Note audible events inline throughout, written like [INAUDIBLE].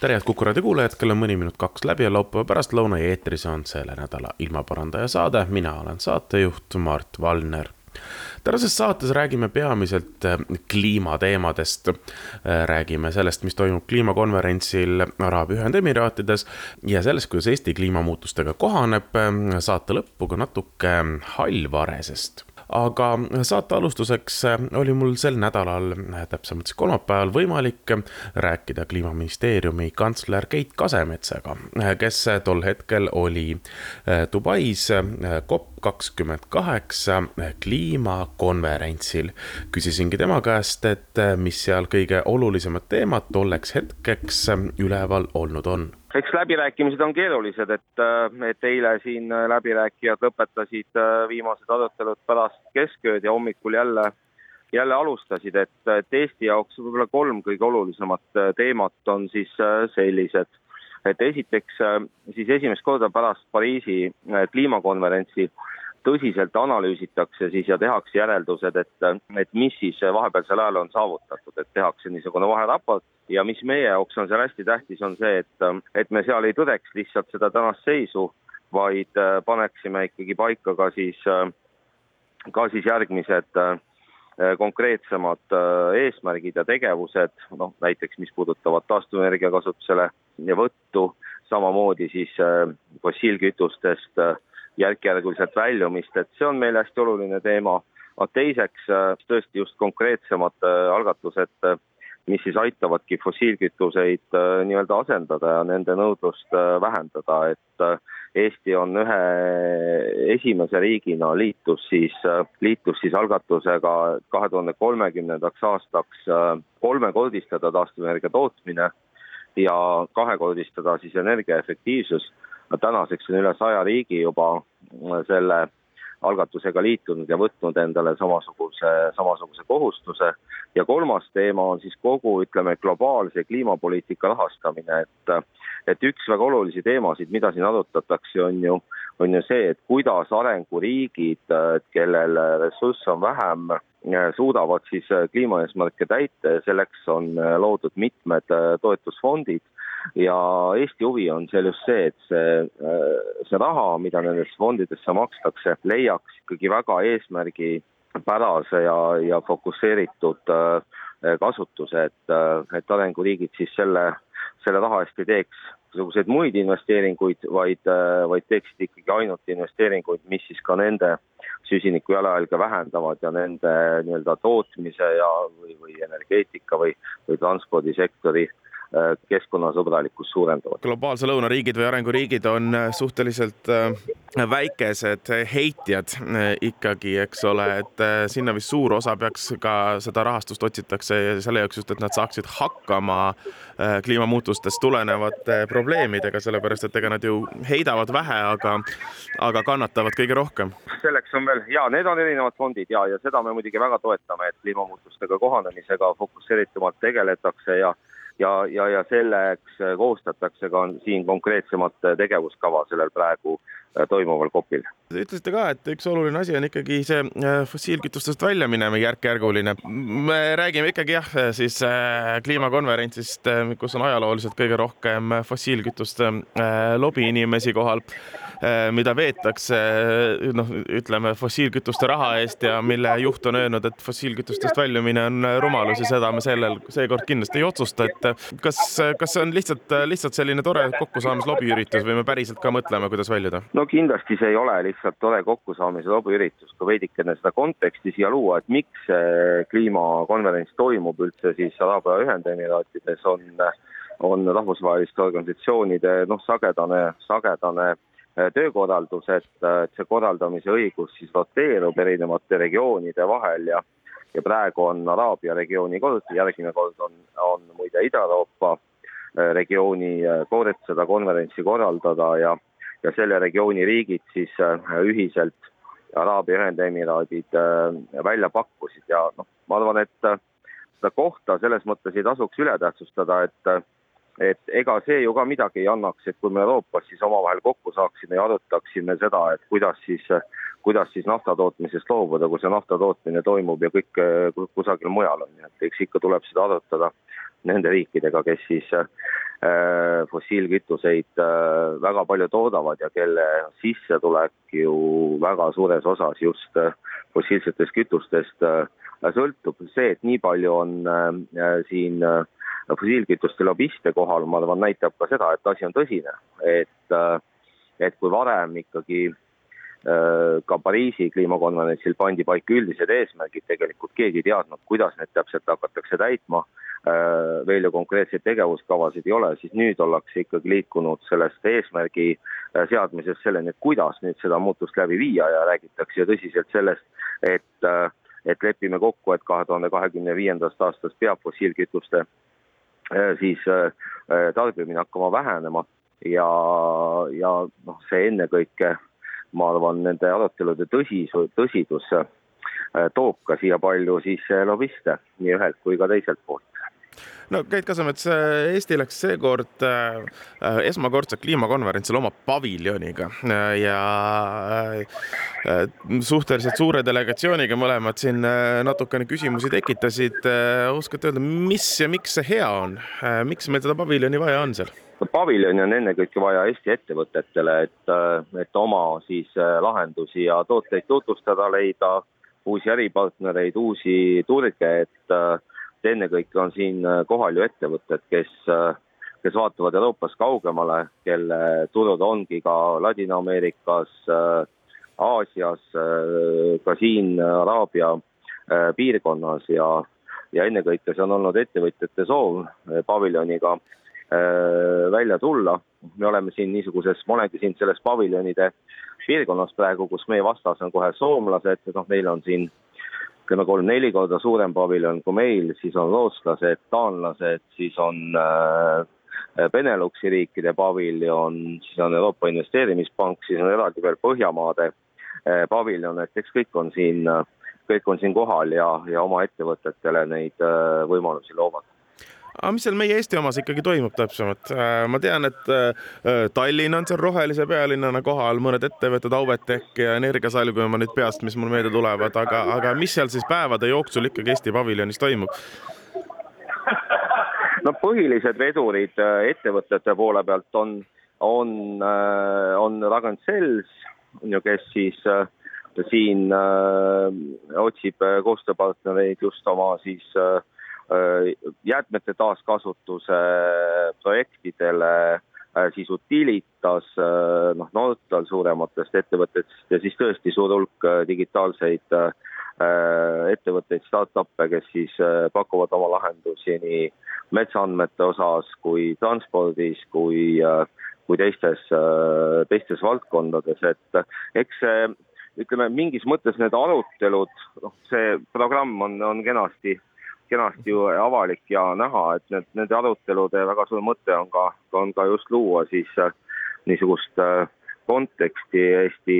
tere, head Kuku raadio kuulajad, kell on mõni minut kaks läbi ja laupäeva pärastlõuna ja eetris on selle nädala ilmaparandaja saade, mina olen saatejuht Mart Valner tänases saates räägime peamiselt äh, kliimateemadest. Äh, räägime sellest, mis toimub kliimakonverentsil Araabia Ühendemiraatides ja sellest, kuidas Eesti kliimamuutustega kohaneb. Äh, saate lõppu ka natuke Hallvaresest aga saate alustuseks äh, oli mul sel nädalal, äh, täpsemalt siis kolmapäeval, võimalik rääkida kliimaministeeriumi kantsler Keit Kasemetsaga, äh, kes tol hetkel oli Dubais COP kakskümmend kaheksa kliimakonverentsil. küsisingi tema käest, et mis seal kõige olulisemad teemad tolleks hetkeks üleval olnud on eks läbirääkimised on keerulised, et, äh, et eile siin läbirääkijad lõpetasid viimased arutelud pärast keskööd ja hommikul jälle, jälle alustasid, et, et Eesti jaoks võib-olla kolm kõige olulisemat teemat on siis sellised. Et esiteks siis esimest korda pärast Pariisi kliimakonverentsi tõsiselt analüüsitakse siis ja tehakse järeldused, et, et mis siis vahepealsel ajal on saavutatud, et tehakse niisugune vaheraport ja mis meie jaoks on seal hästi tähtis, on see, et, et me seal ei tõdeks lihtsalt seda tänast seisu, vaid äh, paneksime ikkagi paika ka siis, äh, ka siis järgmised äh, konkreetsemad eesmärgid ja tegevused, noh näiteks mis puudutavad taastuvenergia kasutusele võttu, samamoodi siis fossiilkütustest järk-järguliselt väljumist, et see on meile hästi oluline teema. aga teiseks tõesti just konkreetsemad algatused mis siis aitavadki fossiilkütuseid äh, nii-öelda asendada ja nende nõudlust äh, vähendada, et äh, Eesti on ühe esimese riigina liitus siis, liitus siis algatusega kahe tuhande kolmekümnendaks aastaks kolmekordistada taastuvenergia tootmine ja kahekordistada siis energiaefektiivsus. tänaseks on üle saja riigi juba selle algatusega liitunud ja võtnud endale samasuguse, samasuguse kohustuse. ja kolmas teema on siis kogu, ütleme, globaalse kliimapoliitika rahastamine, et et üks väga olulisi teemasid, mida siin arutatakse, on ju, on ju see, et kuidas arenguriigid, kellel ressursse on vähem, suudavad siis kliimaeesmärke täita. Ja selleks on loodud mitmed toetusfondid ja Eesti huvi on seal just see, et see, see raha, mida nendesse fondidesse makstakse, leiaks ikkagi väga eesmärgipärase ja, ja fokusseeritud äh, kasutuse, et, äh, et arenguriigid siis selle, selle raha eest ei teeks mingisuguseid muid investeeringuid, vaid, äh, vaid teeksid ikkagi ainult investeeringuid, mis siis ka nende süsiniku jalajälge vähendavad ja nende nii-öelda tootmise ja, või, või energeetika või, või transpordisektori äh, Äh, keskkonnasõbralikkust suurendavad. globaalse lõuna riigid või arenguriigid on äh, suhteliselt äh, väikesed heitjad ikkagi, eks ole, et sinna vist suur osa peaks ka seda rahastust otsitakse selle jaoks just, et nad saaksid hakkama kliimamuutustest tulenevate probleemidega, sellepärast et ega nad ju heidavad vähe, aga, aga kannatavad kõige rohkem. selleks on veel ja need on erinevad fondid ja, ja seda me muidugi väga toetame, et kliimamuutustega kohanemisega fokusseeritumalt tegeletakse ja ja, ja, ja selleks koostatakse ka siin konkreetsemat tegevuskava sellel praegu äh, toimuval COP-il. Te ütlesite ka, et üks oluline asi on ikkagi see äh, fossiilkütustest väljaminema järk-järguline. me räägime ikkagi jah, siis äh, kliimakonverentsist, kus on ajalooliselt kõige rohkem fossiilkütuste lobiinimesi kohal Äh, mida veetakse noh, ütleme fossiilkütuste raha eest ja mille juht on öelnud, et fossiilkütustest väljumine on rumalus ja seda me sellel, seekord kindlasti ei otsusta, et kas, kas see on lihtsalt, lihtsalt selline tore kokkusaamis lobiüritus või me päriselt ka mõtleme, kuidas väljuda? no kindlasti see ei ole lihtsalt tore kokkusaamise lobiüritus, kui veidikene seda konteksti siia luua, et miks see kliimakonverents toimub üldse siis Araabia Ühendemiraatides, on on rahvusvaheliste organisatsioonide noh, sagedane, sagedane Äh, töökorraldus, et, et see korraldamise õigus siis roteerub erinevate regioonide vahel ja ja praegu on Araabia regiooni kord, järgmine kord on, on muide Ida-Euroopa regiooni kord seda konverentsi korraldada ja, ja selle regiooni riigid siis ühiselt Araabia Ühendemiraadid välja pakkusid. Ja noh, ma arvan, et seda kohta selles mõttes ei tasuks üle tähtsustada, et et ega see ju ka midagi ei annaks, et kui me Euroopas siis omavahel kokku saaksime ja arutaksime seda, et kuidas siis, kuidas siis nafta tootmisest loobuda, kui see nafta tootmine toimub ja kõik kusagil mujal on, nii et eks ikka tuleb seda arutada nende riikidega, kes siis äh, fossiilkütuseid äh, väga palju toodavad ja kelle sissetulek ju väga suures osas just äh, fossiilsetest kütustest äh, sõltub. see, et nii palju on äh, siin äh, fossiilkütuste lobiste kohal, ma arvan, näitab ka seda, et asi on tõsine, et, äh, et kui varem ikkagi äh, ka Pariisi kliimakonverentsil pandi paika üldised eesmärgid, tegelikult keegi ei teadnud, kuidas need täpselt hakatakse täitma, äh, veel ju konkreetseid tegevuskavasid ei ole, siis nüüd ollakse ikkagi liikunud sellest eesmärgi seadmisest selleni, et kuidas nüüd seda muutust läbi viia. Ja räägitakse ju tõsiselt sellest, et, et lepime kokku, et kahe tuhande kahekümne viiendast aastast peab fossiilkütuste Äh, siis äh, äh, tarbimine hakkama vähenema. Ja, ja noh, see ennekõike ma arvan, nende arutelude tõsisus, tõsidus toob ka siia palju siis lobiste nii ühelt kui ka teiselt poolt no Keit Kasemets, Eesti läks seekord äh, esmakordselt kliimakonverentsil oma paviljoniga äh, ja äh, suhteliselt suure delegatsiooniga mõlemad siin natukene küsimusi tekitasid. oskate öelda, mis ja miks see hea on, miks meil seda paviljoni vaja on seal? paviljoni on ennekõike vaja Eesti ettevõtetele, et, et oma siis lahendusi ja tooteid tutvustada, leida uusi äripartnereid, uusi turge, et et ennekõike on siin äh, kohal ju ettevõtted, kes, äh, kes vaatavad Euroopast kaugemale, kelle turud ongi ka Ladina-Ameerikas, äh, Aasias, ka siin Araabia piirkonnas ja, ja ennekõike see on olnud ettevõtjate soov paviljoniga välja tulla. me oleme siin niisuguses, ma olengi siin selles paviljonide piirkonnas praegu, kus meie vastas on kohe soomlased, noh, neil on siin ütleme kolm-neli korda suurem paviljon kui meil, siis on rootslased, taanlased, siis on äh, Beneluxi riikide paviljon, siis on Euroopa Investeerimispank, siis on eraldi veel Põhjamaade äh, paviljon, et eks kõik on siin, kõik on siin kohal ja, ja oma ettevõtetele neid äh, võimalusi loovad aga mis seal meie Eesti omas ikkagi toimub täpsemalt? Äh, ma tean, et äh, Tallinn on seal rohelise pealinnana kohal, mõned ettevõtted, Auvetech ja Energiasalg, kui ma nüüd peast, mis mul meelde tulevad, aga, aga mis seal siis päevade jooksul ikkagi Eesti paviljonis toimub? no põhilised vedurid äh, ettevõtete poole pealt on, on, on Ragn-Sells, on ju, kes siis siin otsib koostööpartnereid just oma siis äh, Äh, jäätmete taaskasutuse projektidele, äh, siis Utilitas, äh, noh, Nortal suurematest ettevõtetest ja siis tõesti suur hulk digitaalseid ettevõtteid, startup'e, kes siis pakuvad oma lahendusi nii metsaandmete osas kui transpordis kui, kui teistes, teistes valdkondades, et eks see ütleme, mingis mõttes need arutelud, noh, see programm on, on kenasti kenasti ju avalik ja näha, et need, nende arutelude väga suur mõte on ka, on ka just luua siis äh, niisugust äh, konteksti Eesti,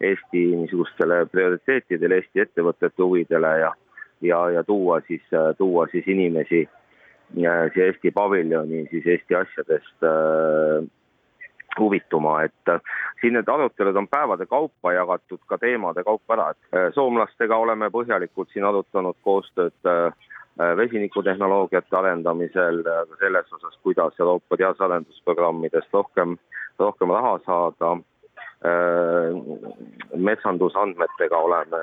Eesti niisugustele prioriteetidele, Eesti ettevõtete huvidele ja, ja, ja tuua siis, äh, tuua siis inimesi siia Eesti paviljoni siis Eesti asjadest huvituma, et siin need arutelud on päevade kaupa jagatud ka teemade kaupa ära, et soomlastega oleme põhjalikult siin arutanud koostööd Äh, vesinikutehnoloogiate arendamisel, äh, selles osas, kuidas Euroopa teadus-arendusprogrammidest rohkem, rohkem raha saada. Äh, metsandusandmetega oleme,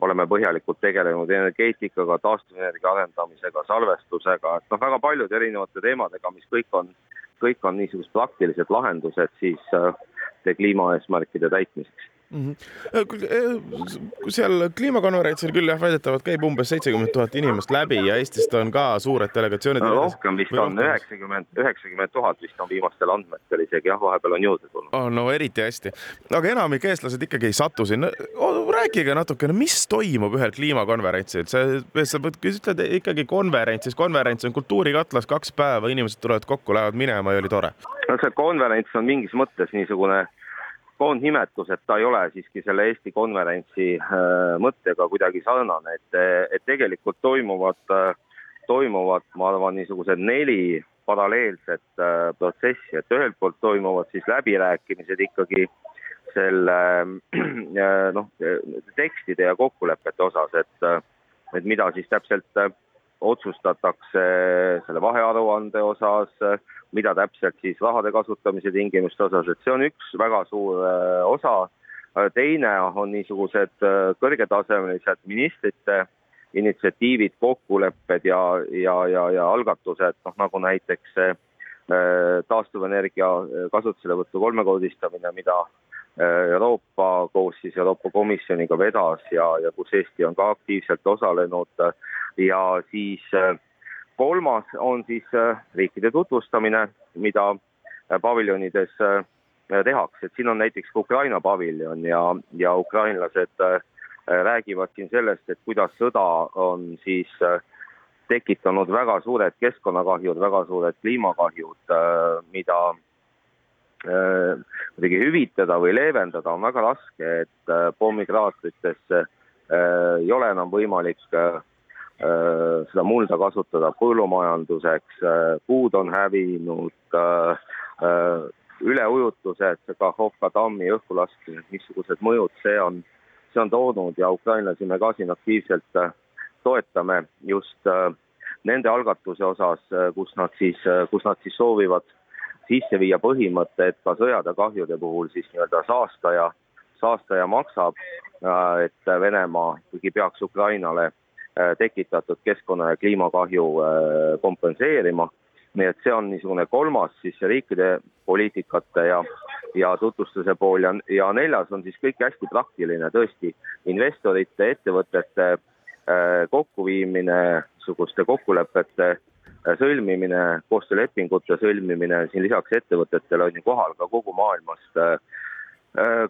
oleme põhjalikult tegelenud energeetikaga, taastuvenergia arendamisega, salvestusega, et noh, väga paljude erinevate teemadega, mis kõik on, kõik on niisugused praktilised lahendused siis kliimaeesmärkide täitmiseks mm. -hmm. seal kliimakonverentsil küll jah, väidetavalt käib umbes seitsekümmend tuhat inimest läbi ja Eestist on ka suured delegatsioonid no,. rohkem vist on, üheksakümmend, üheksakümmend tuhat vist on viimastel andmetel isegi jah, vahepeal on juurde tulnud oh,. no eriti hästi, aga enamik eestlased ikkagi ei satu sinna oh,. rääkige natukene, mis toimub ühel kliimakonverentsil, see, sa ütled ikkagi konverents, siis konverents on kultuurikatlas kaks päeva, inimesed tulevad kokku, lähevad minema ja oli tore. no see konverents on mingis mõttes niisugune koondnimetus, et ta ei ole siiski selle Eesti konverentsi äh, mõttega kuidagi sarnane, et, et tegelikult toimuvad, äh, toimuvad, ma arvan, niisugused neli paralleelset äh, protsessi, et ühelt poolt toimuvad siis läbirääkimised ikkagi selle noh, tekstide ja kokkulepete osas, et, et mida siis täpselt otsustatakse selle vahearuande osas, mida täpselt siis rahade kasutamise tingimuste osas, et see on üks väga suur äh, osa. Äh, teine on niisugused äh, kõrgetasemelised ministrite initsiatiivid, kokkulepped ja, ja, ja, ja algatused, noh nagu näiteks see taastuvenergia kasutuselevõtu kolmekordistamine, mida Euroopa koos siis Euroopa Komisjoniga vedas ja, ja kus Eesti on ka aktiivselt osalenud. Ja siis äh, kolmas on siis äh, riikide tutvustamine, mida äh, paviljonides äh, tehakse, et siin on näiteks ka Ukraina paviljon ja, ja ukrainlased räägivad siin sellest, et kuidas sõda on siis tekitanud väga suured keskkonnakahjud, väga suured kliimakahjud, mida kuidagi hüvitada või leevendada on väga raske, et pommikraatritesse ei ole enam võimalik Äh, seda mulda kasutada põllumajanduseks, äh, puud on hävinud, äh, üleujutused, Kahhovka tammi õhkulaskmine, missugused mõjud see on, see on toonud ja ukrainlasi me ka siin aktiivselt toetame just nende algatuse osas, kus nad siis, kus nad siis soovivad sisse viia põhimõtte, et ka sõjade kahjude puhul siis nii-öelda saastaja, saastaja maksab, et Venemaa ikkagi peaks Ukrainale Äh, tekitatud keskkonna ja kliimakahju äh, kompenseerima. nii et see on niisugune kolmas siis riikide poliitikate ja, ja tutvustuse pool ja, ja neljas on siis kõik hästi praktiline, tõesti investorite, ettevõtete äh, kokkuviimine, niisuguste kokkulepete sõlmimine, koostöölepingute sõlmimine, siin lisaks ettevõtetele on ju kohal ka kogu maailmast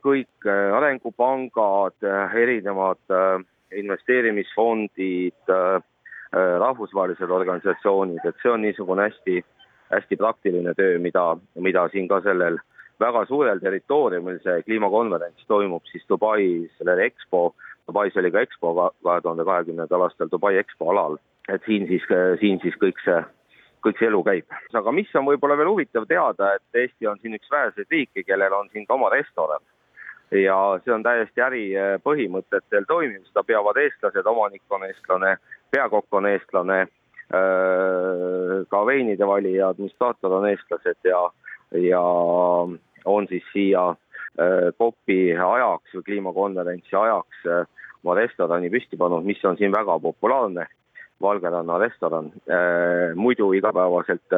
kõik arengupangad, erinevad investeerimisfondid, äh, äh, rahvusvahelised organisatsioonid, et see on niisugune hästi, hästi praktiline töö, mida, mida siin ka sellel väga suurel territooriumil see kliimakonverents toimub siis Dubai sellel EXPO, Dubais oli ka EXPO kahe tuhande kahekümnendal aastal Dubai EXPO alal, et siin siis, siin siis kõik see, kõik see elu käib. aga mis on võib-olla veel huvitav teada, et Eesti on siin üks väheseid riike, kellel on siin ka oma restoran. Ja see on täiesti äripõhimõtetel toimiv, seda peavad eestlased, omanik on eestlane, peakokk on eestlane, äh, ka veinide valija, administraator on eestlased ja, ja on siis siia COP-i äh, ajaks või kliimakonverentsi ajaks äh, oma restorani püsti pannud, mis on siin väga populaarne, Valgeranna restoran, muidu igapäevaselt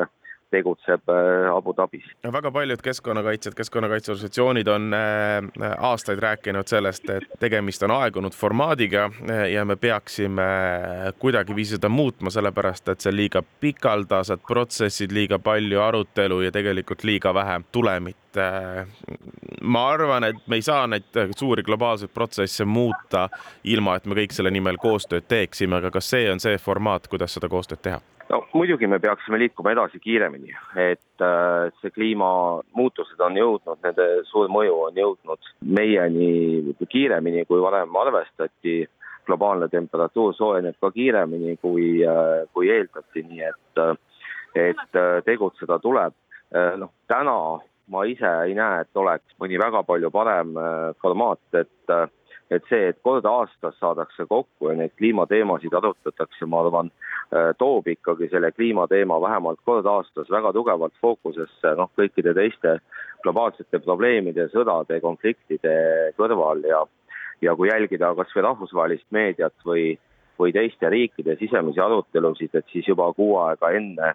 tegutseb äh, Abu Dhabis. väga paljud keskkonnakaitsjad, keskkonnakaitseorganisatsioonid on äh, aastaid rääkinud sellest, et tegemist on aegunud formaadiga äh, ja me peaksime kuidagiviisi seda muutma, sellepärast et see on liiga pikaldased protsessid, liiga palju arutelu ja tegelikult liiga vähe tulemit ma arvan, et me ei saa neid suuri globaalseid protsesse muuta, ilma et me kõik selle nimel koostööd teeksime, aga kas see on see formaat, kuidas seda koostööd teha? No muidugi me peaksime liikuma edasi kiiremini, et äh, see kliimamuutused on jõudnud, nende suur mõju on jõudnud meieni kiiremini, kui varem arvestati. globaalne temperatuur soojeneb ka kiiremini, kui, äh, kui eeldati, nii et, äh, et tegutseda tuleb. noh, täna ma ise ei näe, et oleks mõni väga palju parem formaat, et et see, et kord aastas saadakse kokku ja neid kliimateemasid arutatakse, ma arvan, äh, toob ikkagi selle kliimateema vähemalt kord aastas väga tugevalt fookusesse, noh, kõikide teiste globaalsete probleemide, sõdade, konfliktide kõrval ja ja kui jälgida kas või rahvusvahelist meediat või, või teiste riikide sisemisi arutelusid, et siis juba kuu aega enne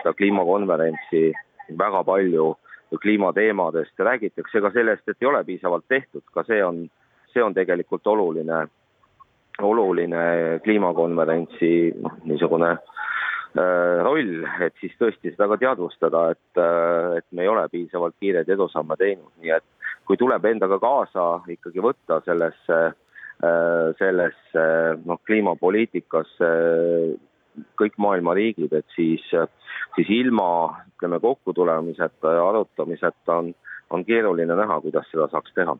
seda kliimakonverentsi väga palju kliimateemadest, räägitakse ka sellest, et ei ole piisavalt tehtud, ka see on, see on tegelikult oluline, oluline kliimakonverentsi niisugune äh, roll, et siis tõesti seda ka teadvustada, et, äh, et me ei ole piisavalt kiireid edusamme teinud, nii et kui tuleb endaga kaasa ikkagi võtta sellesse, äh, sellesse noh, kliimapoliitikasse kõik maailma riigid, et siis, siis ilma ütleme kokkutulemiseta ja arutamiseta on, on keeruline näha, kuidas seda saaks teha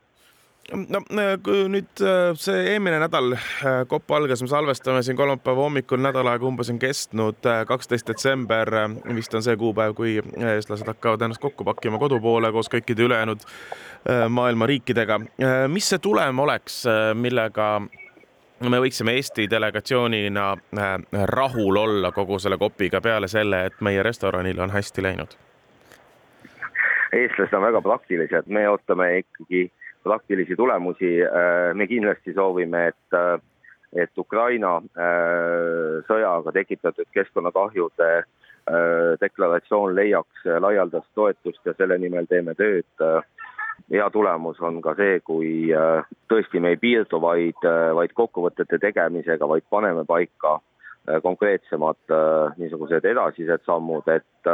no nüüd äh, see eelmine nädal äh, kopp algas, me salvestame siin kolmapäeva hommikul, nädal aega umbes on kestnud, äh, kaksteist detsember vist on see kuupäev, kui eestlased hakkavad ennast kokku pakkima kodu poole koos kõikide ülejäänud maailma riikidega. mis see tulem oleks, millega me võiksime Eesti delegatsioonina rahul olla kogu selle kopiga peale selle, et meie restoranil on hästi läinud? eestlased on väga praktilised, me ootame ikkagi praktilisi tulemusi. Äh, me kindlasti soovime, et, äh, et Ukraina äh, sõjaga tekitatud keskkonnakahjude deklaratsioon leiaks laialdast toetust ja selle nimel teeme tööd. hea tulemus on ka see, kui tõesti me ei piirdu vaid, vaid kokkuvõtete tegemisega, vaid paneme paika konkreetsemad niisugused edasised sammud, et,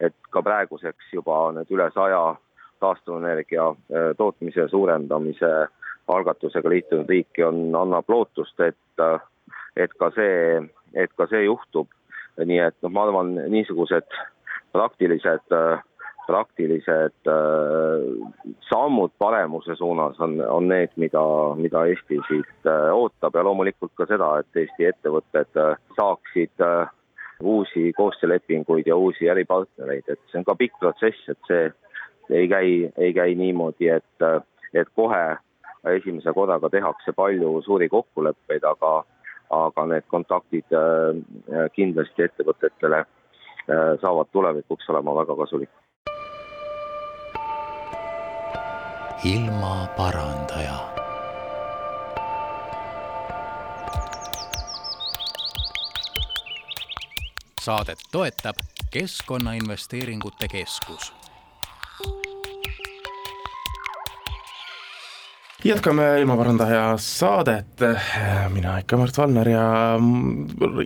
et ka praeguseks juba need üle saja taastuvenergia äh, tootmise suurendamise algatusega liitunud riiki on, annab lootust, et, äh, et ka see, et ka see juhtub. nii et noh, ma arvan, niisugused praktilised, äh, praktilised sammud paremuse suunas on, on need, mida, mida Eesti siit ootab ja loomulikult ka seda, et Eesti ettevõtted saaksid uusi koostöölepinguid ja uusi äripartnereid, et see on ka pikk protsess, et see ei käi, ei käi niimoodi, et, et kohe esimese korraga tehakse palju suuri kokkuleppeid, aga, aga need kontaktid äh, kindlasti ettevõtetele äh, saavad tulevikuks olema väga kasulikud. ilmaparandaja saadet toetab Keskkonnainvesteeringute Keskus jätkame ilmaparandaja saadet. mina ikka Mart Valner ja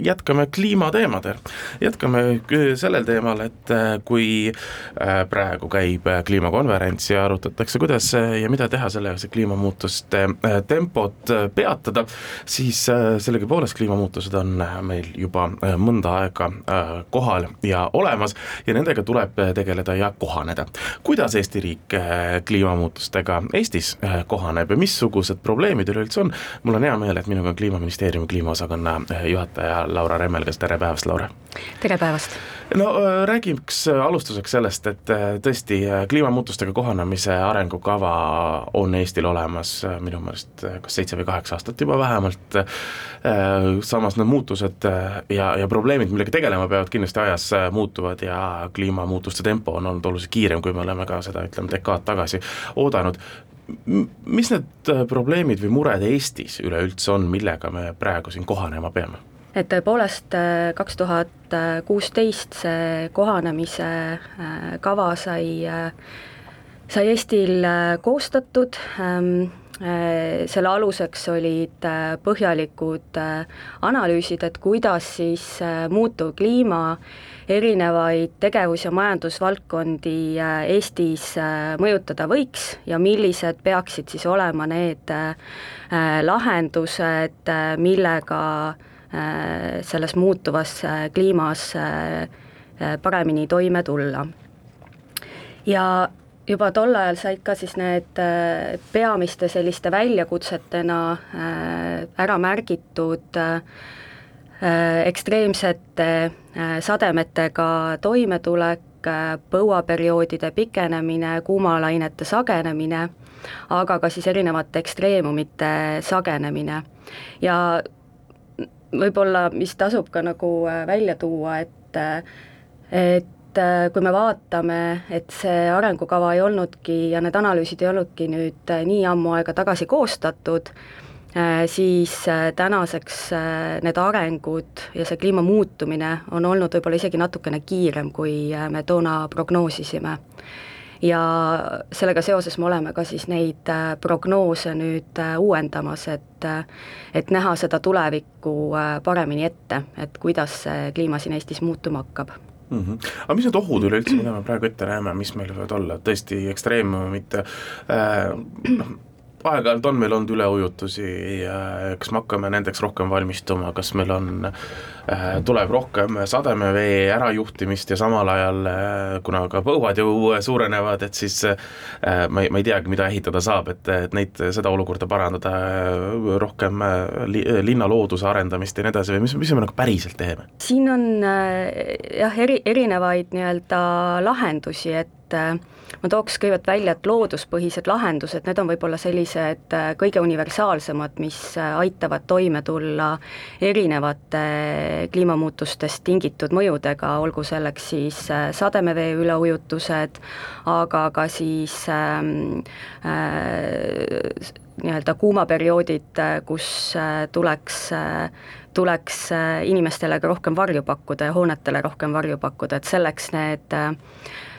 jätkame kliimateemadel. jätkame sellel teemal, et kui äh, praegu käib kliimakonverents ja arutatakse, kuidas ja mida teha sellega, et kliimamuutuste äh, tempot peatada, siis äh, sellegipoolest kliimamuutused on meil juba mõnda aega kohal ja olemas ja nendega tuleb tegeleda ja kohaneda. kuidas Eesti riik kliimamuutustega Eestis kohaneb? Tunneb ja missugused probleemid üleüldse on. mul on hea meel, et minuga on Kliimaministeeriumi kliimaosakonna eh, juhataja Laura Remmelgas, tere päevast, Laura! tere päevast! no eh, räägiks alustuseks sellest, et eh, tõesti kliimamuutustega kohanemise arengukava on Eestil olemas minu meelest kas seitse või kaheksa aastat juba vähemalt, samas need muutused ja, ja probleemid, millega tegelema peavad, kindlasti ajas muutuvad ja kliimamuutuste tempo on olnud oluliselt kiirem, kui me oleme ka seda, ütleme, dekaad tagasi oodanud mis need äh, probleemid või mured Eestis üleüldse on, millega me praegu siin kohanema peame? et tõepoolest äh, kaks tuhat kuusteist see kohanemise äh, kava sai, sai Eestil koostatud, ähm, selle aluseks olid põhjalikud analüüsid, et kuidas siis muutuv kliima erinevaid tegevus- ja majandusvaldkondi äh, Eestis äh, mõjutada võiks ja millised peaksid siis olema need äh, lahendused, millega selles muutuvas kliimas paremini toime tulla. ja juba tol ajal said ka siis need peamiste selliste väljakutsetena ära märgitud ekstreemsete sademetega toimetulek, äh, põuaperioodide pikenemine, kuumalainete sagenemine, aga ka siis erinevate ekstreemumite sagenemine. ja võib-olla, mis tasub ka nagu äh, välja tuua, et et kui me vaatame, et see arengukava ei olnudki ja need analüüsid ei olnudki nüüd nii ammu aega tagasi koostatud, Äh, siis äh, tänaseks äh, need arengud ja see kliima muutumine on olnud võib-olla isegi natukene kiirem, kui me toona prognoosisime. ja sellega seoses me oleme ka siis neid prognoose nüüd uuendamas, et et näha seda tulevikku paremini ette, et kuidas see kliima siin Eestis muutuma hakkab mm. -hmm. aga mis need ohud üleüldse, mida me praegu ette näeme, mis meil võivad olla, tõesti ekstreemumite äh, noh, aeg-ajalt on meil olnud üleujutusi ja kas me hakkame nendeks rohkem valmistuma, kas meil on äh,, tuleb rohkem sademevee ärajuhtimist ja samal ajal äh,, kuna ka põuad ju suurenevad, et siis ma ei, ma ei teagi, mida ehitada saab, et, et neid, seda olukorda parandada, rohkem li, linna looduse arendamist ja nii edasi või mis, mis me nagu päriselt teeme? siin on jah, eri, erinevaid nii-öelda lahendusi, et ma tooks kõigepealt välja, et looduspõhised lahendused, need on võib-olla sellised äh, kõige universaalsemad, mis äh, aitavad toime tulla erinevate kliimamuutustest tingitud mõjudega, olgu selleks siis äh, sademevee üleujutused, aga ka siis ähm, äh, nii-öelda kuumaperioodid, kus tuleks tuleks inimestele ka rohkem varju pakkuda ja hoonetele rohkem varju pakkuda, et selleks need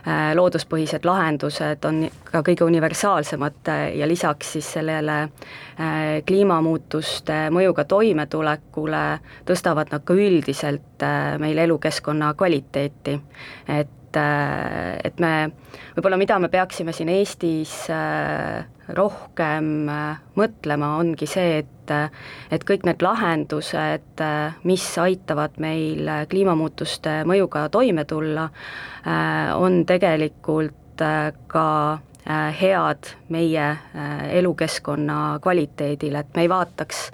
Äh, looduspõhised lahendused on ka kõige universaalsemad äh, ja lisaks siis sellele äh, kliimamuutuste mõjuga toimetulekule tõstavad nad ka üldiselt meil elukeskkonna kvaliteeti. et et me, võib-olla mida me peaksime siin Eestis rohkem mõtlema, ongi see, et et kõik need lahendused, mis aitavad meil kliimamuutuste mõjuga toime tulla, Äh, on tegelikult äh, ka äh, head meie elukeskkonna kvaliteedile, et me ei vaataks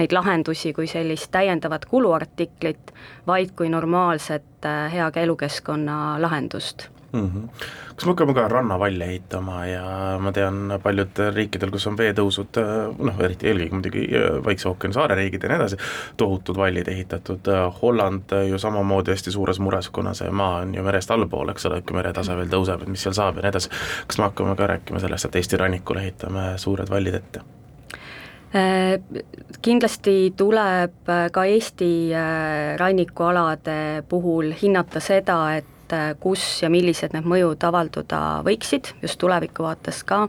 neid lahendusi kui sellist täiendavat kuluartiklit, vaid kui normaalset hea elukeskkonna lahendust mm. -hmm. kas me hakkame ka rannavalle ehitama ja ma tean paljudel riikidel, kus on veetõusud, noh eriti eelkõige muidugi Vaikse ookeani saareriigid ja nii edasi, tohutud vallid ehitatud, Holland ju samamoodi hästi suures mures, kuna see maa on ju merest allpool, eks ole, kui meretase veel tõuseb, et mis seal saab ja nii edasi. kas me hakkame ka rääkima sellest, et Eesti rannikul ehitame suured vallid ette? Äh, kindlasti tuleb ka Eesti äh, rannikualade puhul hinnata seda, et äh, kus ja millised need mõjud avalduda võiksid, just tuleviku vaates ka,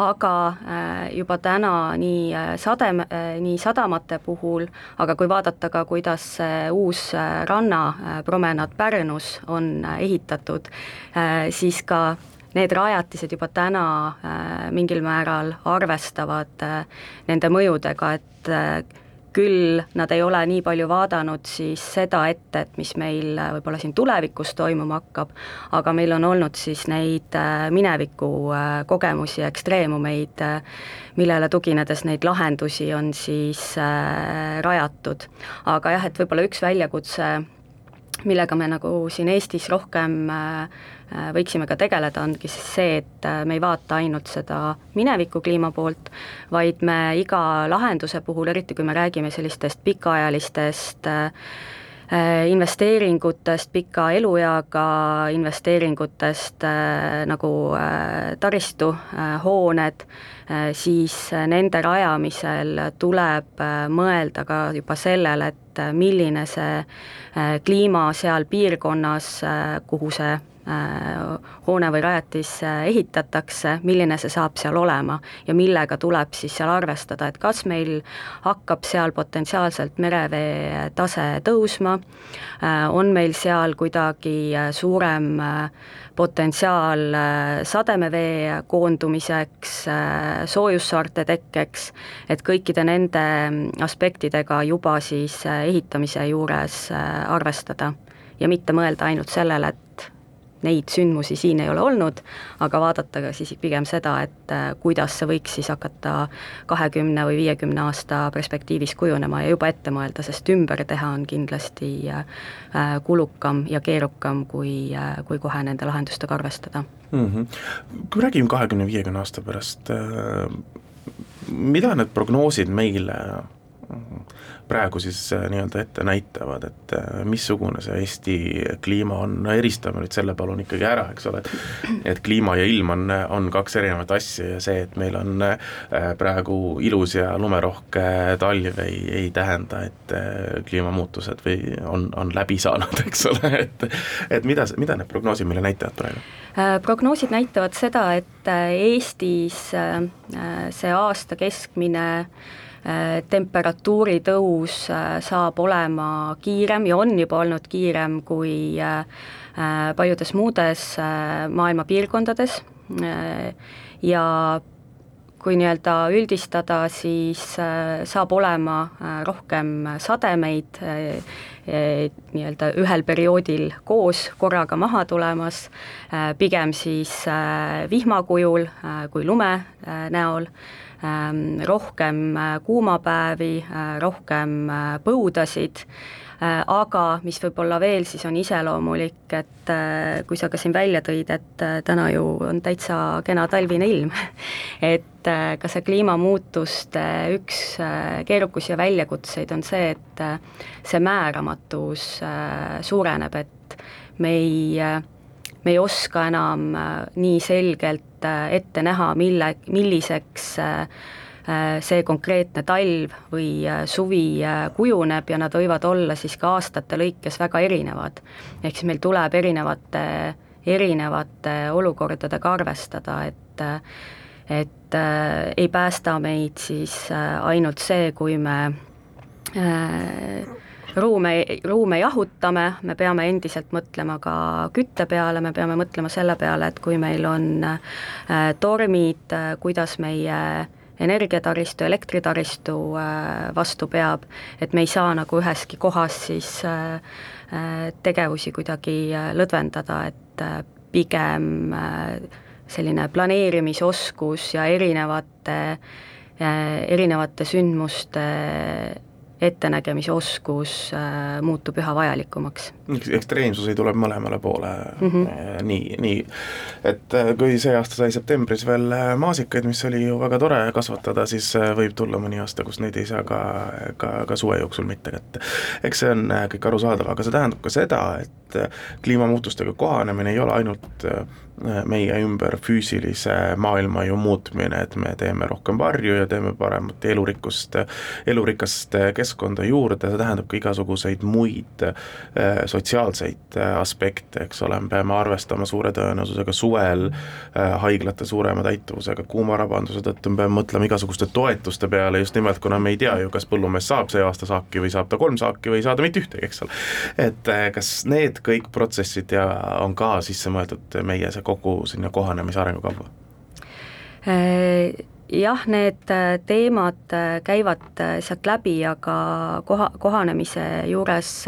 aga äh, juba täna nii äh, sadem-, nii sadamate puhul, aga kui vaadata ka, kuidas see uus rannapromenaad Pärnus on ehitatud, siis ka need rajatised juba täna mingil määral arvestavad nende mõjudega, et küll nad ei ole nii palju vaadanud siis seda ette, et mis meil äh, võib-olla siin tulevikus toimuma hakkab, aga meil on olnud siis neid äh, mineviku äh, kogemusi ja ekstreemumeid, millele tuginedes neid lahendusi on siis rajatud. aga jah, et võib-olla üks väljakutse, millega me nagu siin Eestis rohkem võiksime ka tegeleda, ongi siis see, et äh, me ei vaata ainult seda mineviku kliima poolt, vaid me iga lahenduse puhul, eriti kui me räägime sellistest pikaajalistest äh, investeeringutest, pika elueaga investeeringutest nagu taristu, hooned, siis nende rajamisel tuleb mõelda ka juba sellele, et milline see kliima seal piirkonnas, kuhu see Äh, hoone või rajatis äh, ehitatakse, milline see saab seal olema ja millega tuleb siis seal arvestada, et kas meil hakkab seal potentsiaalselt merevee tase tõusma, äh, on meil seal kuidagi suurem potentsiaal sademevee koondumiseks, soojussaarte tekkeks, et kõikide nende aspektidega juba siis ehitamise juures arvestada ja mitte mõelda ainult sellele, et neid sündmusi siin ei ole olnud, aga vaadata ka siis pigem seda, et äh, kuidas see võiks siis hakata kahekümne või viiekümne aasta perspektiivis kujunema ja juba ette mõelda, sest ümber teha on kindlasti äh, äh, kulukam ja keerukam, kui, kui kohe nende lahendustega arvestada mm. -hmm. kui me räägime kahekümne, viiekümne aasta pärast, mida need prognoosid meile praegu siis nii-öelda ette näitavad, et missugune see Eesti kliima on, no eristame nüüd selle palun ikkagi ära, eks ole, et et kliima ja ilm on, on kaks erinevat asja ja see, et meil on praegu ilus ja lumerohke talv, ei, ei tähenda, et kliimamuutused või on, on läbi saanud, [LAUGHS] eks ole, et et mida, mida need prognoosid meile näitavad praegu? prognoosid näitavad seda, et Eestis see aasta keskmine temperatuuri tõus saab olema kiirem ja on juba olnud kiirem kui paljudes muudes maailma piirkondades. Ja kui nii-öelda üldistada, siis saab olema rohkem sademeid nii-öelda ühel perioodil koos korraga maha tulemas, pigem siis vihma kujul kui lume näol, rohkem kuumapäevi, rohkem põudasid. Äh, aga mis võib-olla veel siis on iseloomulik, et äh, kui sa ka siin välja tõid, et äh, täna ju on täitsa kena talvine ilm. [LAUGHS] Et ka see kliimamuutuste üks keerukusi ja väljakutseid on see, et see määramatus suureneb, et me ei, me ei oska enam nii selgelt ette näha, mille, milliseks Äh, see konkreetne talv või äh, suvi äh, kujuneb ja nad võivad olla siis ka aastate lõikes väga erinevad. ehk siis meil tuleb erinevate, erinevate olukordadega arvestada, et et äh, ei päästa meid siis äh, ainult see, kui me äh, ruume, ruume jahutame, me peame endiselt mõtlema ka kütte peale, me peame mõtlema selle peale, et kui meil on äh, tormid äh,, kuidas meie energiataristu, elektritaristu äh, vastu peab, et me ei saa nagu üheski kohas siis tegevusi kuidagi lõdvendada, et pigem selline planeerimisoskus ja erinevate, erinevate sündmuste ettenägemise oskus äh, muutub üha vajalikumaks. ekstreemsusi tuleb mõlemale poole mm, -hmm. nii, nii, et äh, kui see aasta sai septembris veel maasikaid, mis oli ju väga tore kasvatada, siis võib tulla mõni aasta, kus neid ei saa ka, ka, ka suve jooksul mitte kätte. eks see on kõik arusaadav, aga see tähendab ka seda, et kliimamuutustega kohanemine ei ole ainult meie ümber füüsilise maailma ju muutmine, et me teeme rohkem varju ja teeme paremat elurikkust, elurikast keskkonda juurde, see tähendab ka igasuguseid muid äh, sotsiaalseid äh, aspekte, eks ole, me peame arvestama suure tõenäosusega suvel äh, haiglate suurema täituvusega, kuumarabanduse tõttu. Me peame mõtlema igasuguste toetuste peale. Just nimelt, kuna me ei tea ju, kas põllumees saab see aasta saaki või saab ta kolm saaki või ei saa ta mitte ühtegi, eks ole. et kas need kõik protsessid ja on ka sisse mõeldud meie see kogu sinna kohanemise arengukavva? jah, need äh, teemad äh, käivad äh, sealt läbi, aga koha, kohanemise juures,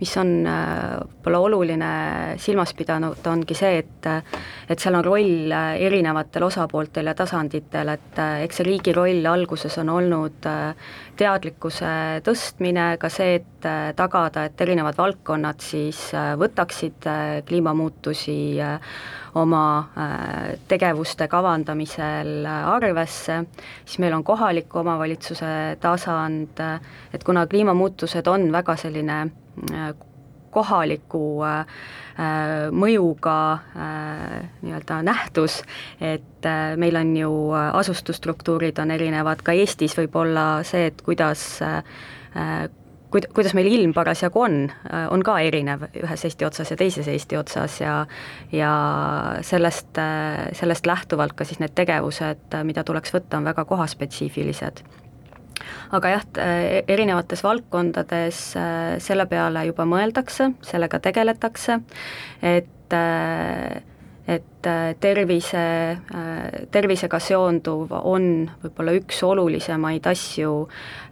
mis on võib-olla oluline silmas pidanud, ongi see, et et seal on roll erinevatel osapooltel ja tasanditel, et eks see riigi roll alguses on olnud teadlikkuse tõstmine, ka see, et tagada, et erinevad valdkonnad siis võtaksid kliimamuutusi oma äh, tegevuste kavandamisel arvesse, siis meil on kohaliku omavalitsuse tasand, et kuna kliimamuutused on väga selline äh, kohaliku äh, mõjuga nii-öelda nähtus, et meil on ju asustusstruktuurid on erinevad, ka Eestis võib olla see, et kuidas kuid-, kuidas meil ilm parasjagu on, äh, on ka erinev ühes Eesti otsas ja teises Eesti otsas ja ja sellest, äh, sellest lähtuvalt ka siis need tegevused, äh, mida tuleks võtta, on väga kohaspetsiifilised aga jah, erinevates valdkondades selle peale juba mõeldakse, sellega tegeletakse, et et äh, tervise, äh, tervisega seonduv on võib-olla üks olulisemaid asju,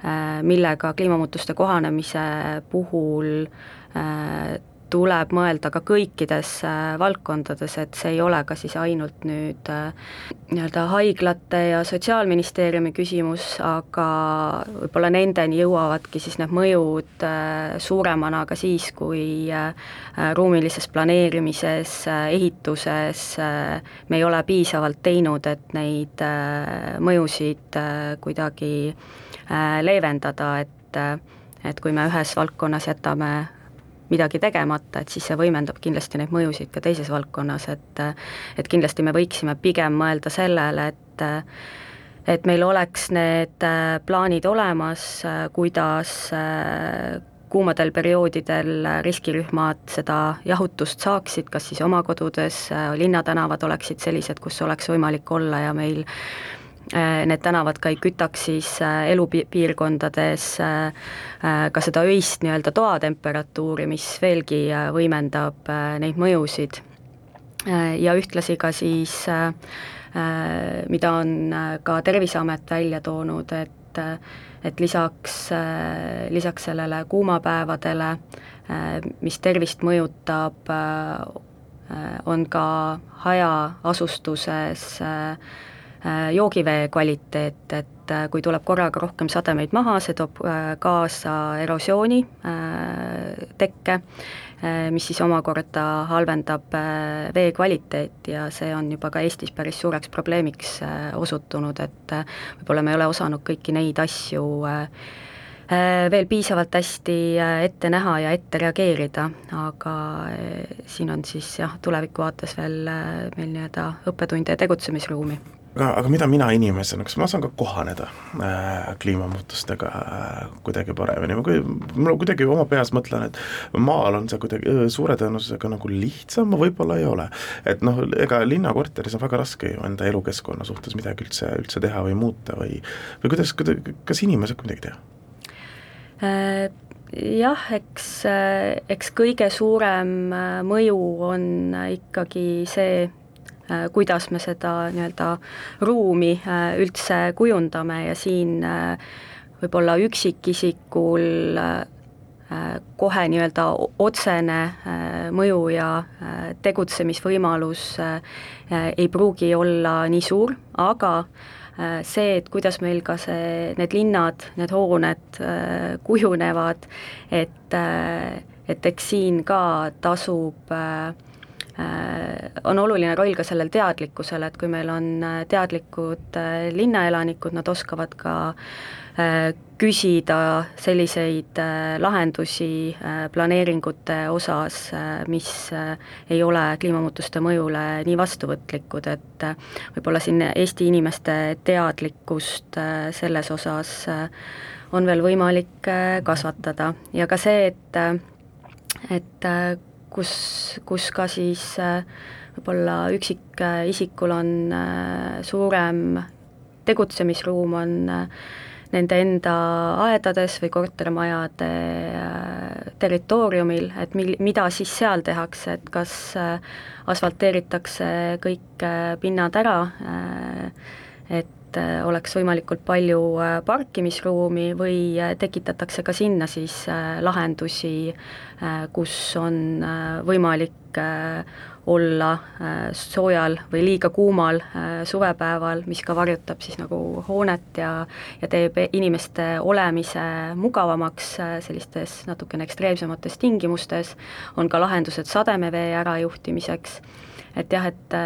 äh, millega kliimamuutuste kohanemise puhul tuleb mõelda ka kõikides äh, valdkondades, et see ei ole ka siis ainult nüüd äh, nii-öelda haiglate ja Sotsiaalministeeriumi küsimus, aga võib-olla nendeni jõuavadki siis need mõjud äh, suuremana ka siis, kui ruumilises planeerimises, ehituses me ei ole piisavalt teinud, et neid mõjusid kuidagi leevendada, et et kui me ühes valdkonnas jätame midagi tegemata, et siis see võimendab kindlasti neid mõjusid ka teises valdkonnas, et et kindlasti me võiksime pigem mõelda sellele, et et meil oleks need plaanid olemas, kuidas kuumadel perioodidel riskirühmad seda jahutust saaksid, kas siis oma kodudes, linnatänavad oleksid sellised, kus oleks võimalik olla ja meil äh, need tänavad ka ei kütaks siis äh, elupiirkondades äh, ka seda öist nii-öelda toatemperatuuri, mis veelgi võimendab neid mõjusid. ja ühtlasi ka siis, mida on ka Terviseamet välja toonud, et et lisaks, äh, lisaks sellele kuumapäevadele, äh, mis tervist mõjutab, äh, on ka hajaasustuses joogivee kvaliteet, et kui tuleb korraga rohkem sademeid maha, see toob kaasa erosiooni tekke Äh, mis siis omakorda halvendab äh, vee kvaliteeti ja see on juba ka Eestis päris suureks probleemiks äh, osutunud, et võib-olla me ei ole osanud kõiki neid asju veel piisavalt hästi ette näha ja ette reageerida, aga siin on siis jah, tuleviku vaates veel meil nii-öelda õppetunde ja tegutsemisruumi aga, aga mida mina inimesena, kas ma saan ka kohaneda äh, kliimamuutustega äh, kuidagi paremini, ma kui, ma kuidagi oma peas mõtlen, et maal on see kuidagi äh, suure tõenäosusega nagu lihtsam, võib-olla ei ole. et noh, ega linnakorteris on väga raske ju enda elukeskkonna suhtes midagi üldse, üldse teha või muuta või või kuidas, kuidas, kas inimene saab midagi teha äh,? jah, eks, äh, eks kõige suurem äh, mõju on ikkagi see, kuidas me seda nii-öelda ruumi äh, üldse kujundame ja siin äh, võib-olla üksikisikul kohe nii-öelda otsene mõju ja tegutsemisvõimalus ei pruugi olla nii suur, aga see, et kuidas meil ka see, need linnad, need hooned kujunevad, et, et eks siin ka tasub äh, Äh, on oluline roll ka sellel teadlikkusel, et kui meil on äh, teadlikud äh, linnaelanikud, nad oskavad ka küsida selliseid lahendusi planeeringute osas, mis ei ole kliimamuutuste mõjule nii vastuvõtlikud, et võib-olla siin Eesti inimeste teadlikkust selles osas on veel võimalik kasvatada. Ja ka see, et et kus, kus ka siis äh, võib-olla üksikisikul on äh, suurem tegutsemisruum, on äh, nende enda aedades või kortermajade territooriumil, et mil-, mida siis seal tehakse, et kas asfalteeritakse kõik pinnad ära, et et äh, oleks võimalikult palju äh, parkimisruumi või äh, tekitatakse ka sinna siis lahendusi, kus on võimalik olla soojal või liiga kuumal suvepäeval, mis ka varjutab siis nagu hoonet ja ja teeb inimeste olemise mugavamaks sellistes natukene ekstreemsemates tingimustes, on ka lahendused sademevee ärajuhtimiseks, et jah, et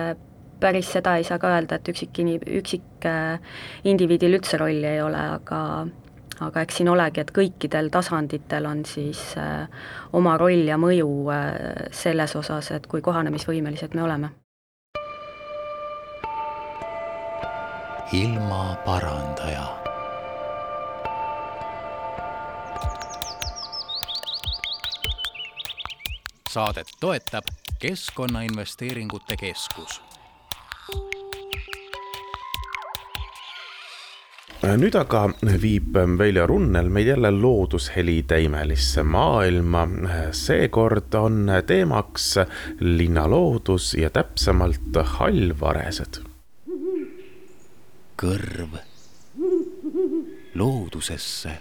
päris seda ei saa ka öelda, et üksik-, üksikindiviidil üldse rolli ei ole, aga aga eks siin olegi, et kõikidel tasanditel on siis äh, oma roll ja mõju äh, selles osas, et kui kohanemisvõimelised me oleme. ilmaparandaja saadet toetab Keskkonnainvesteeringute Keskus nüüd aga viib Veljo Runnel meid jälle loodusheli täimelisse maailma. seekord on teemaks linnaloodus ja täpsemalt hallvaresed. kõrv loodusesse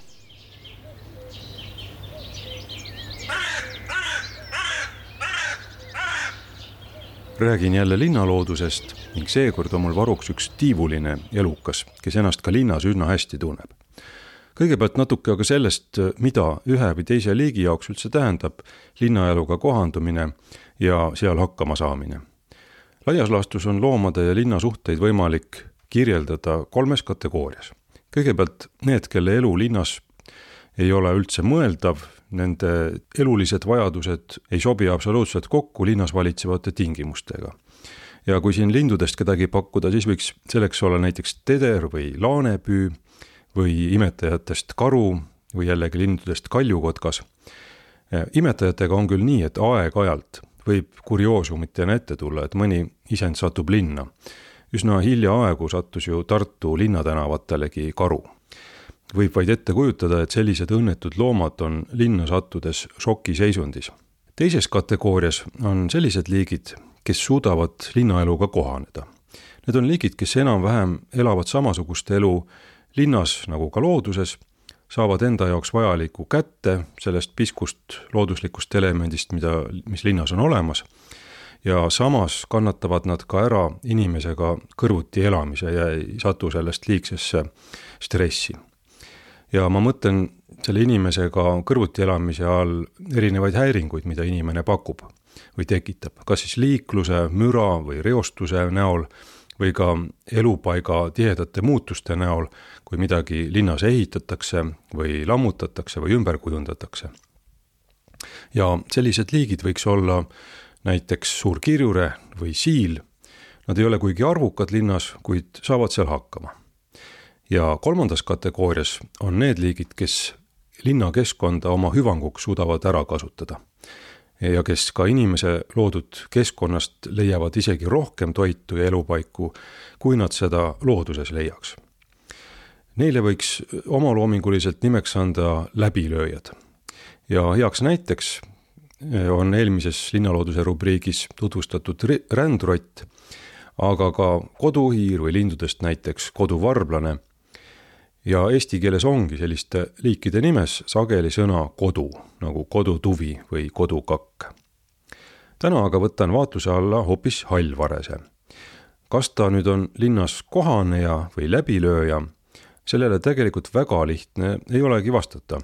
räägin jälle linnaloodusest ning seekord on mul varuks üks tiivuline elukas, kes ennast ka linnas üsna hästi tunneb. kõigepealt natuke aga sellest, mida ühe või teise liigi jaoks üldse tähendab linnaeluga kohandumine ja seal hakkama saamine. laias laastus on loomade ja linna suhteid võimalik kirjeldada kolmes kategoorias. kõigepealt need, kelle elu linnas ei ole üldse mõeldav, nende elulised vajadused ei sobi absoluutselt kokku linnas valitsevate tingimustega. Ja kui siin lindudest kedagi pakkuda, siis võiks selleks olla näiteks teder või laanepüü või imetajatest karu või jällegi lindudest kaljukotkas. imetajatega on küll nii, et aeg-ajalt võib kurioosumitena ette tulla, et mõni isend satub linna. üsna hiljaaegu sattus ju Tartu linnatänavatelegi karu võib vaid ette kujutada, et sellised õnnetud loomad on linna sattudes šokiseisundis. Teises kategoorias on sellised liigid, kes suudavad linnaeluga kohaneda. Need on liigid, kes enam-vähem elavad samasugust elu linnas nagu ka looduses, saavad enda jaoks vajalikku kätte sellest piskust looduslikust elemendist, mida, mis linnas on olemas, ja samas kannatavad nad ka ära inimesega kõrvuti elamise ja ei satu sellest liigsesse stressi ja ma mõtlen selle inimesega kõrvuti elamise all erinevaid häiringuid, mida inimene pakub või tekitab, kas siis liikluse, müra või reostuse näol või ka elupaiga tihedate muutuste näol, kui midagi linnas ehitatakse või lammutatakse või ümber kujundatakse. ja sellised liigid võiks olla näiteks suur kirjure või siil, nad ei ole kuigi arvukad linnas, kuid saavad seal hakkama ja kolmandas kategoorias on need liigid, kes linnakeskkonda oma hüvanguks suudavad ära kasutada. ja kes ka inimese loodud keskkonnast leiavad isegi rohkem toitu ja elupaiku, kui nad seda looduses leiaks. Neile võiks omaloominguliselt nimeks anda läbilööjad. ja heaks näiteks on eelmises linnalooduse rubriigis tutvustatud rändrott, aga ka koduhiir või lindudest näiteks koduvarblane ja eesti keeles ongi selliste liikide nimes sageli sõna kodu, nagu kodutuvi või kodukakk. täna aga võtan vaatluse alla hoopis hallvarese. kas ta nüüd on linnas kohaneja või läbilööja, sellele tegelikult väga lihtne ei olegi vastata.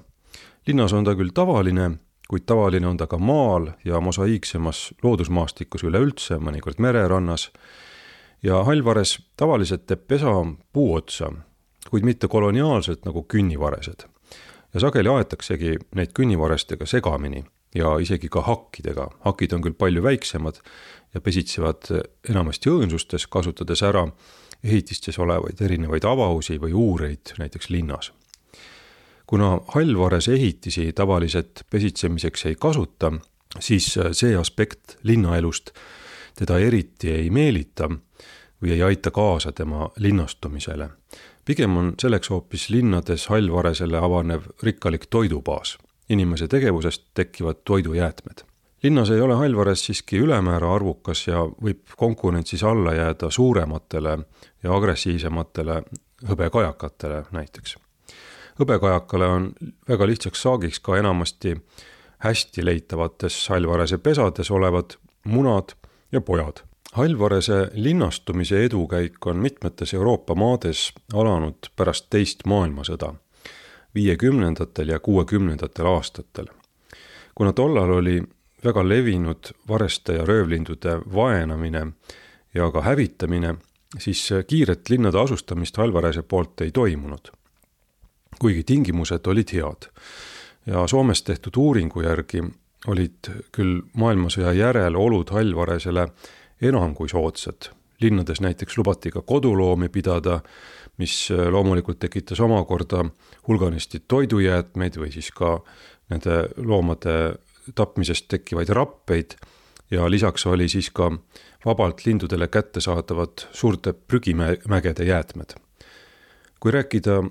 linnas on ta küll tavaline, kuid tavaline on ta ka maal ja mosaiiksemas loodusmaastikus üleüldse, mõnikord mererannas, ja hallvares tavaliselt teeb pesa puu otsa kuid mitte koloniaalselt nagu künnivaresed. ja sageli aetaksegi neid künnivarestega segamini ja isegi ka hakkidega, hakid on küll palju väiksemad ja pesitsevad enamasti õõnsustes, kasutades ära ehitistes olevaid erinevaid avausi või uureid näiteks linnas. kuna hallvarese ehitisi tavaliselt pesitsemiseks ei kasuta, siis see aspekt linnaelust teda eriti ei meelita või ei aita kaasa tema linnastumisele pigem on selleks hoopis linnades hallvaresele avanev rikkalik toidubaas. inimese tegevusest tekivad toidujäätmed. linnas ei ole hallvares siiski ülemäära arvukas ja võib konkurentsis alla jääda suurematele ja agressiivsematele hõbekajakatele näiteks. hõbekajakale on väga lihtsaks saagiks ka enamasti hästi leitavates hallvarese pesades olevad munad ja pojad Hallvarese linnastumise edukäik on mitmetes Euroopa maades alanud pärast teist maailmasõda, viiekümnendatel ja kuuekümnendatel aastatel. kuna tollal oli väga levinud vareste ja röövlindude vaenamine ja ka hävitamine, siis kiiret linnade asustamist Hallvarese poolt ei toimunud. kuigi tingimused olid head ja Soomes tehtud uuringu järgi olid küll maailmasõja järel olud Hallvaresele enam kui soodsad. linnades näiteks lubati ka koduloomi pidada, mis äh, loomulikult tekitas omakorda hulganisti toidujäätmeid või siis ka nende loomade tapmisest tekkivaid rappeid ja lisaks oli siis ka vabalt lindudele kättesaadavad suurte prügimägede jäätmed. kui rääkida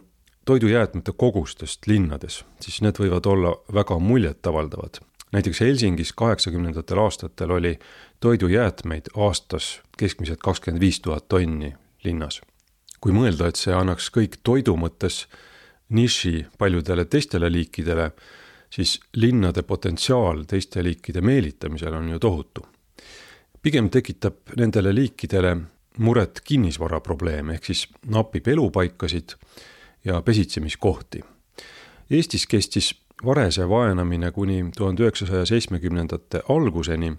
toidujäätmete kogustest linnades, siis need võivad olla väga muljetavaldavad näiteks Helsingis kaheksakümnendatel aastatel oli toidujäätmeid aastas keskmiselt kakskümmend viis tuhat tonni linnas. kui mõelda, et see annaks kõik toidu mõttes niši paljudele teistele liikidele, siis linnade potentsiaal teiste liikide meelitamisel on ju tohutu. pigem tekitab nendele liikidele muret kinnisvara probleem, ehk siis napib elupaikasid ja pesitsemiskohti. Eestis kestis Varese vaenamine kuni tuhande üheksasaja seitsmekümnendate alguseni.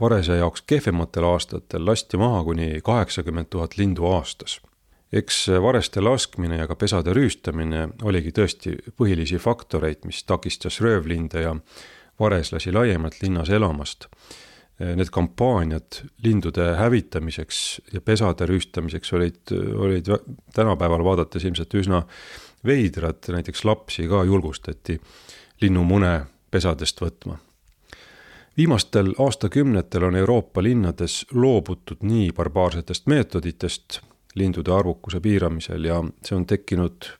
Varese jaoks kehvematel aastatel lasti maha kuni kaheksakümmend tuhat lindu aastas. eks vareste laskmine ja ka pesade rüüstamine oligi tõesti põhilisi faktoreid, mis takistas röövlinde ja vareslasi laiemalt linnas elamast. Need kampaaniad lindude hävitamiseks ja pesade rüüstamiseks olid, olid tänapäeval vaadates ilmselt üsna veidrad, näiteks lapsi ka julgustati linnumune pesadest võtma viimastel aastakümnetel on Euroopa linnades loobutud nii barbaarsetest meetoditest lindude arvukuse piiramisel ja see on tekkinud,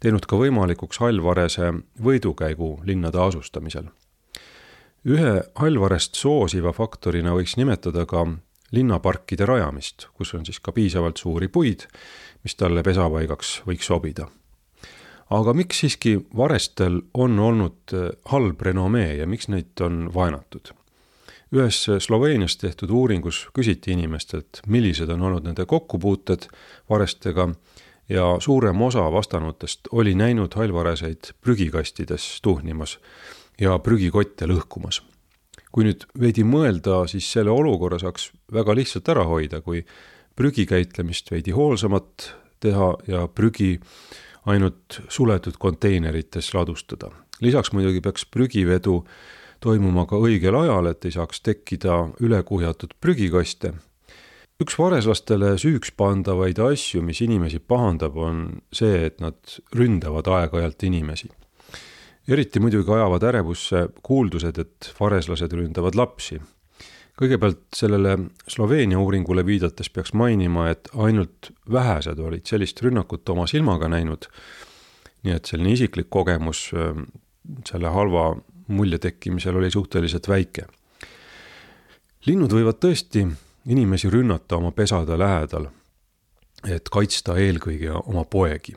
teinud ka võimalikuks hallvarese võidukäigu linnade asustamisel. ühe hallvarest soosiva faktorina võiks nimetada ka linnaparkide rajamist, kus on siis ka piisavalt suuri puid, mis talle pesapaigaks võiks sobida aga miks siiski Varestel on olnud äh, halb renomee ja miks neid on vaenatud? ühes Sloveenias tehtud uuringus küsiti inimestelt, millised on olnud nende kokkupuuted varestega ja suurem osa vastanutest oli näinud hallvareseid prügikastides tuhnimas ja prügikotte lõhkumas. kui nüüd veidi mõelda, siis selle olukorra saaks väga lihtsalt ära hoida, kui prügikäitlemist veidi hoolsamat teha ja prügi äh, ainult suletud konteinerites ladustada. lisaks muidugi peaks prügivedu toimuma ka õigel ajal, et ei saaks tekkida ülekuhjatud prügikaste. üks vareslastele süüks pandavaid asju, mis inimesi pahandab, on see, et nad ründavad aeg-ajalt inimesi. eriti muidugi ajavad ärevusse kuuldused, et vareslased ründavad lapsi kõigepealt sellele Sloveenia uuringule viidates peaks mainima, et ainult vähesed olid sellist rünnakut oma silmaga näinud. nii et selline isiklik kogemus ähm, selle halva mulje tekkimisel oli suhteliselt väike. linnud võivad tõesti inimesi rünnata oma pesade lähedal, et kaitsta eelkõige oma poegi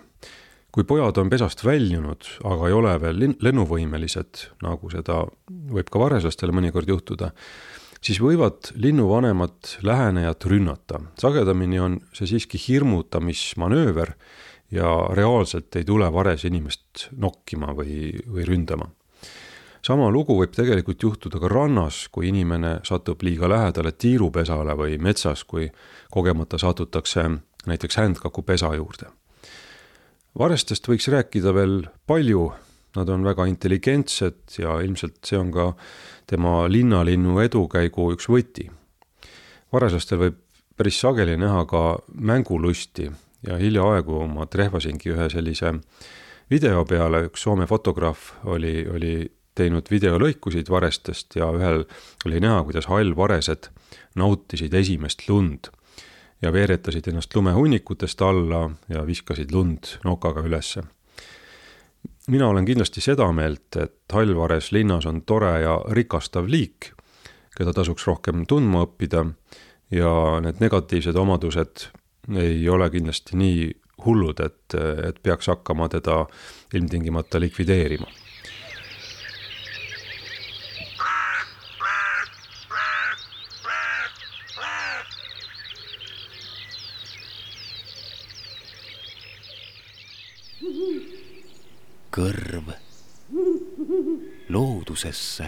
kui pojad on pesast väljunud, aga ei ole veel lennuvõimelised, nagu seda võib ka vareslastele mõnikord juhtuda, siis võivad linnuvanemad lähenejat rünnata. sagedamini on see siiski hirmutamismanööver ja reaalselt ei tule vares inimest nokkima või, või ründama. sama lugu võib tegelikult juhtuda ka rannas, kui inimene satub liiga lähedale tiirupesale või metsas, kui kogemata satutakse näiteks händkakupesa juurde. varestest võiks rääkida veel palju Nad on väga intelligentsed ja ilmselt see on ka tema linnalinnu edukäigu üks võti. vareslastel võib päris sageli näha ka mängulusti ja hiljaaegu ma trehvasingi ühe sellise video peale, üks Soome fotograaf oli, oli teinud videolõikusid varestest ja ühel oli näha, kuidas hallvaresed nautisid esimest lund ja veeretasid ennast lumehunnikutest alla ja viskasid lund nokaga ülesse mina olen kindlasti seda meelt, et Hallvares linnas on tore ja rikastav liik, keda tasuks rohkem tundma õppida ja need negatiivsed omadused ei ole kindlasti nii hullud, et, et peaks hakkama teda ilmtingimata likvideerima kõrv loodusesse.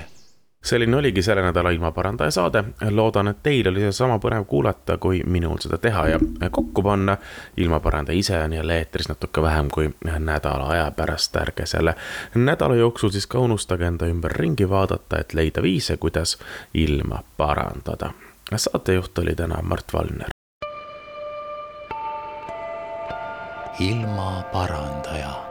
selline oligi selle nädala ilmaparandaja saade, loodan, et teil oli sedasama põnev kuulata, kui minul seda teha ja kokku panna. ilmaparandaja ise on jälle eetris natuke vähem kui nädala aja pärast, ärge selle nädala jooksul siis ka unustage enda ümberringi vaadata, et leida viise, kuidas ilma parandada. saatejuht oli täna Mart Valner. ilmaparandaja